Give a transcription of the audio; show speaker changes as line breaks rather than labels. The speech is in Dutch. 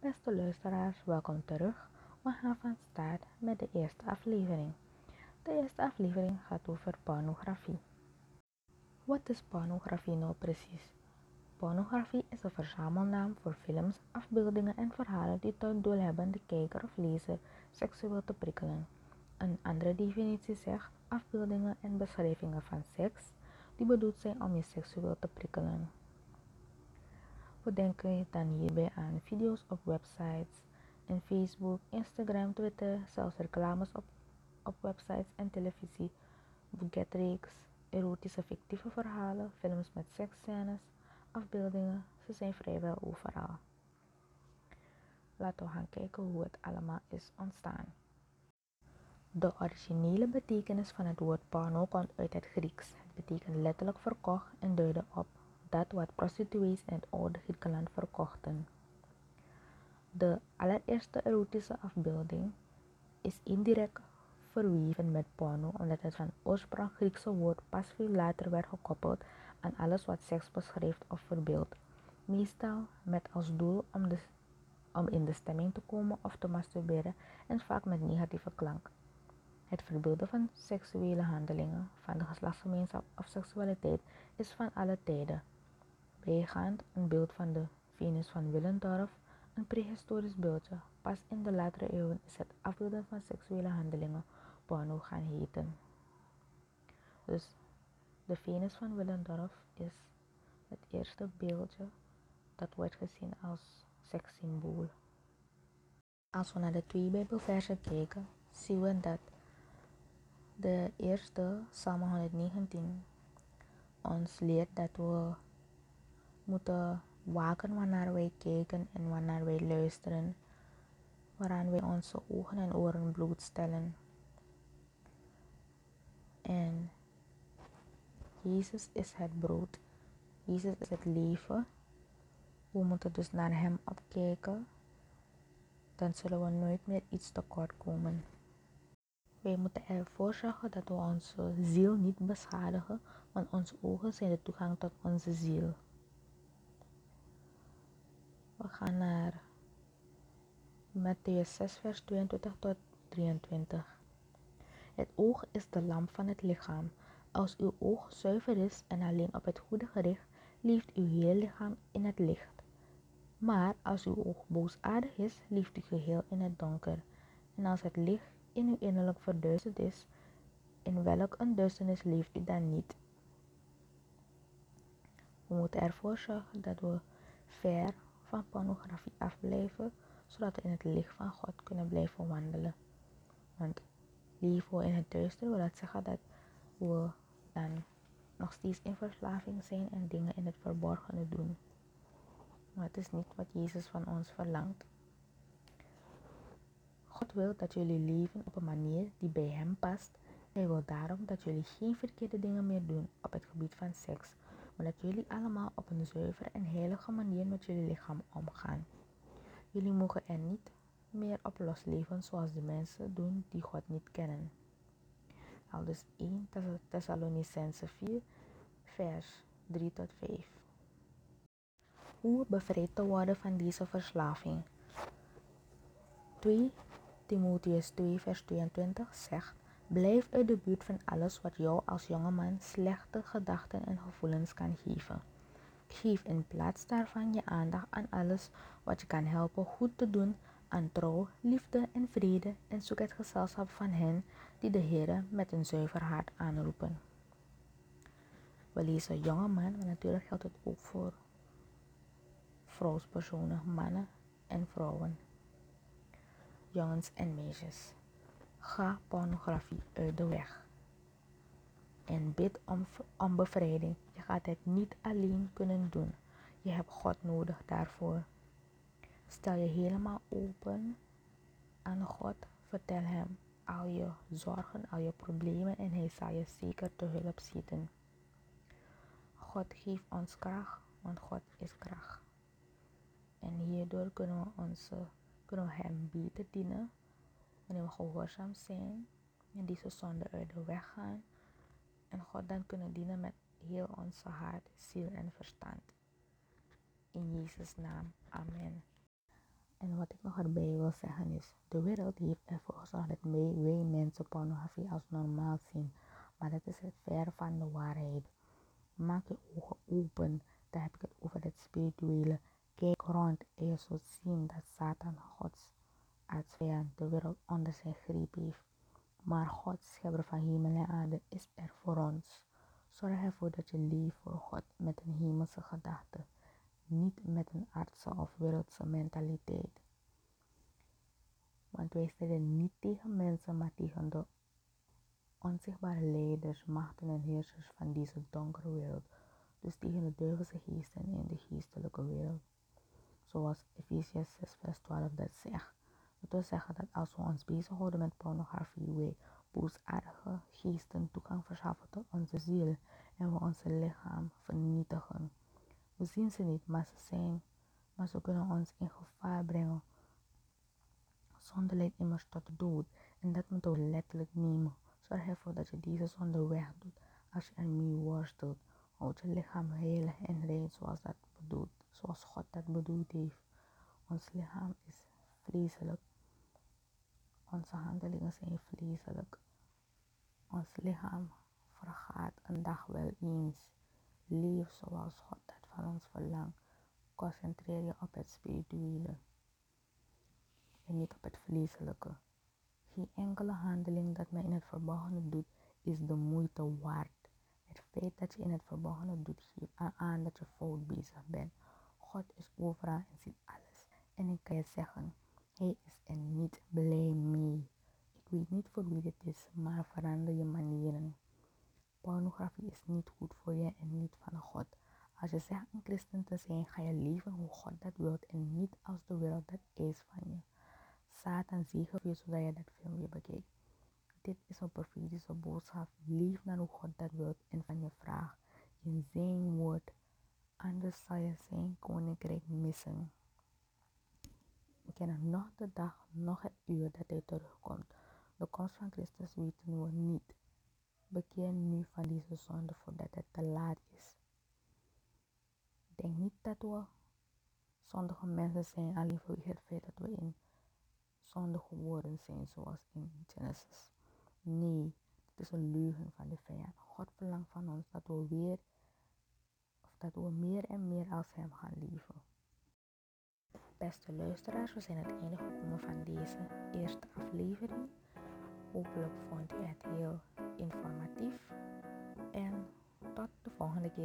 Beste luisteraars, welkom terug. We gaan van start met de eerste aflevering. De eerste aflevering gaat over pornografie. Wat is pornografie nou precies? Pornografie is een verzamelnaam voor films, afbeeldingen en verhalen die tot doel hebben de kijker of lezer seksueel te prikkelen. Een andere definitie zegt afbeeldingen en beschrijvingen van seks die bedoeld zijn om je seksueel te prikkelen. We denken dan hierbij aan video's op websites en Facebook, Instagram, Twitter, zelfs reclames op, op websites en televisie, boeketreeks, erotische fictieve verhalen, films met seksscènes, afbeeldingen, ze zijn vrijwel overal. Laten we gaan kijken hoe het allemaal is ontstaan. De originele betekenis van het woord porno komt uit het Grieks. Het betekent letterlijk verkocht en duidde op dat wat prostituees het oude Griekenland verkochten. De allereerste erotische afbeelding is indirect verweven met porno omdat het van oorsprong Griekse woord pas veel later werd gekoppeld aan alles wat seks beschrijft of verbeeldt, meestal met als doel om, de, om in de stemming te komen of te masturberen en vaak met negatieve klank. Het verbeelden van seksuele handelingen, van de geslachtsgemeenschap of seksualiteit is van alle tijden. Bijgaand een beeld van de Venus van Willendorf, een prehistorisch beeldje. Pas in de latere eeuwen is het afbeelden van seksuele handelingen porno gaan heten. Dus de Venus van Willendorf is het eerste beeldje dat wordt gezien als sekssymbool. Als we naar de twee Bijbelversen kijken, zien we dat de eerste, Psalm 119, ons leert dat we moeten waken wanneer wij kijken en wanneer wij luisteren, waaraan wij onze ogen en oren blootstellen. En Jezus is het brood. Jezus is het leven. We moeten dus naar Hem opkijken. Dan zullen we nooit meer iets tekort komen. Wij moeten ervoor zorgen dat we onze ziel niet beschadigen, want onze ogen zijn de toegang tot onze ziel. We gaan naar Matthäus 6, vers 22 tot 23. Het oog is de lamp van het lichaam. Als uw oog zuiver is en alleen op het goede gericht, leeft uw hele lichaam in het licht. Maar als uw oog boosaardig is, leeft u geheel in het donker. En als het licht in uw innerlijk verduisterd is, in welk een duisternis leeft u dan niet? We moeten ervoor zorgen dat we ver van pornografie afblijven, zodat we in het licht van God kunnen blijven wandelen. Want we in het duister, wil dat zeggen dat we dan nog steeds in verslaving zijn en dingen in het verborgene doen. Maar het is niet wat Jezus van ons verlangt. God wil dat jullie leven op een manier die bij Hem past. Hij wil daarom dat jullie geen verkeerde dingen meer doen op het gebied van seks, dat jullie allemaal op een zuivere en heilige manier met jullie lichaam omgaan. Jullie mogen er niet meer op losleven zoals de mensen doen die God niet kennen. Al dus 1 Thessalonicense 4, vers 3 tot 5. Hoe bevrijd te worden van deze verslaving? 2 Timotheus 2, vers 22 zegt: Blijf uit de buurt van alles wat jou als jongeman slechte gedachten en gevoelens kan geven. Geef in plaats daarvan je aandacht aan alles wat je kan helpen goed te doen aan trouw, liefde en vrede en zoek het gezelschap van hen die de Heer met een zuiver hart aanroepen. We lezen jonge man, maar natuurlijk geldt het ook voor vrouwspersonen, mannen en vrouwen, jongens en meisjes. Ga pornografie uit de weg. En bid om, bevrijding. Je gaat het niet alleen kunnen doen. Je hebt God nodig daarvoor. Stel je helemaal open aan God. Vertel Hem al je zorgen, al je problemen en Hij zal je zeker te hulp schieten. God geeft ons kracht, want God is kracht. En hierdoor kunnen we, onze, kunnen Hem beter dienen wanneer we gehoorzaam zijn en deze zonde uit de weg gaan. En God dan kunnen dienen met heel onze hart, ziel en verstand. In Jezus' naam. Amen. En wat ik nog erbij wil zeggen is, de wereld heeft ervoor gezorgd dat wij, mensen pornografie als normaal zien. Maar dat is het ver van de waarheid. Maak je ogen open. Daar heb ik het over het spirituele. Kijk rond en je zult zien dat Satan, Gods aardsvijand, de wereld onder zijn greep heeft. Maar God, schepper van hemel en aarde, is er voor ons. Zorg ervoor dat je leeft voor God met een hemelse gedachte, niet met een aardse of wereldse mentaliteit. Want wij strijden niet tegen mensen, maar tegen de onzichtbare leiders, machten en heersers van deze donkere wereld. Dus tegen de duivelse geesten in de geestelijke wereld. Zoals Ephesians 6 vers 12 dat zegt. Dat wil zeggen dat als we ons bezighouden met pornografie, wij boosaardige geesten toegang verschaffen tot onze ziel en we onze lichaam vernietigen. We zien ze niet, maar ze zijn, maar ze kunnen ons in gevaar brengen. Zonde leidt immers tot dood en dat moeten we letterlijk nemen. Zorg ervoor dat je deze zonde wegdoet als je ermee worstelt. Houd je lichaam heilig en rein zoals dat bedoelt, zoals God dat bedoeld heeft. Ons lichaam is vleeselijk. Onze handelingen zijn vleeselijk. Ons lichaam vergaat een dag wel eens. Leef zoals God dat van ons verlangt. Concentreer je op het spirituele en niet op het vleeselijke. Geen enkele handeling dat men in het verborgene doet, is de moeite waard. Het feit dat je in het verborgene doet, geeft aan dat je fout bezig bent. God is overal en ziet alles. En ik kan je zeggen, hij is er niet blij mee. Ik weet niet voor wie dit is, maar verander je manieren. Pornografie is niet goed voor je en niet van God. Als je zegt een christen te zijn, ga je leven hoe God dat wilt en niet als de wereld dat is van je. Satan zegen je zodat je dat filmpje bekijkt. Dit is een profetische boodschap. Leef naar hoe God dat wilt en van je vraagt in zijn woord. Anders zal je zijn koninkrijk missen. Kennen nog de dag, nog het uur dat hij terugkomt. De komst van Christus weten we niet. Bekeer nu van deze zonde voordat het te laat is. Denk niet dat we zondige mensen zijn alleen vanwege het feit dat we in zondige woorden zijn zoals in Genesis. Nee, het is een leugen van de vijand. God verlangt van ons dat we weer, of dat we meer en meer als Hem gaan leven. Beste luisteraars, we zijn het einde gekomen van deze eerste aflevering. Hopelijk vond u het heel informatief. En tot de volgende keer.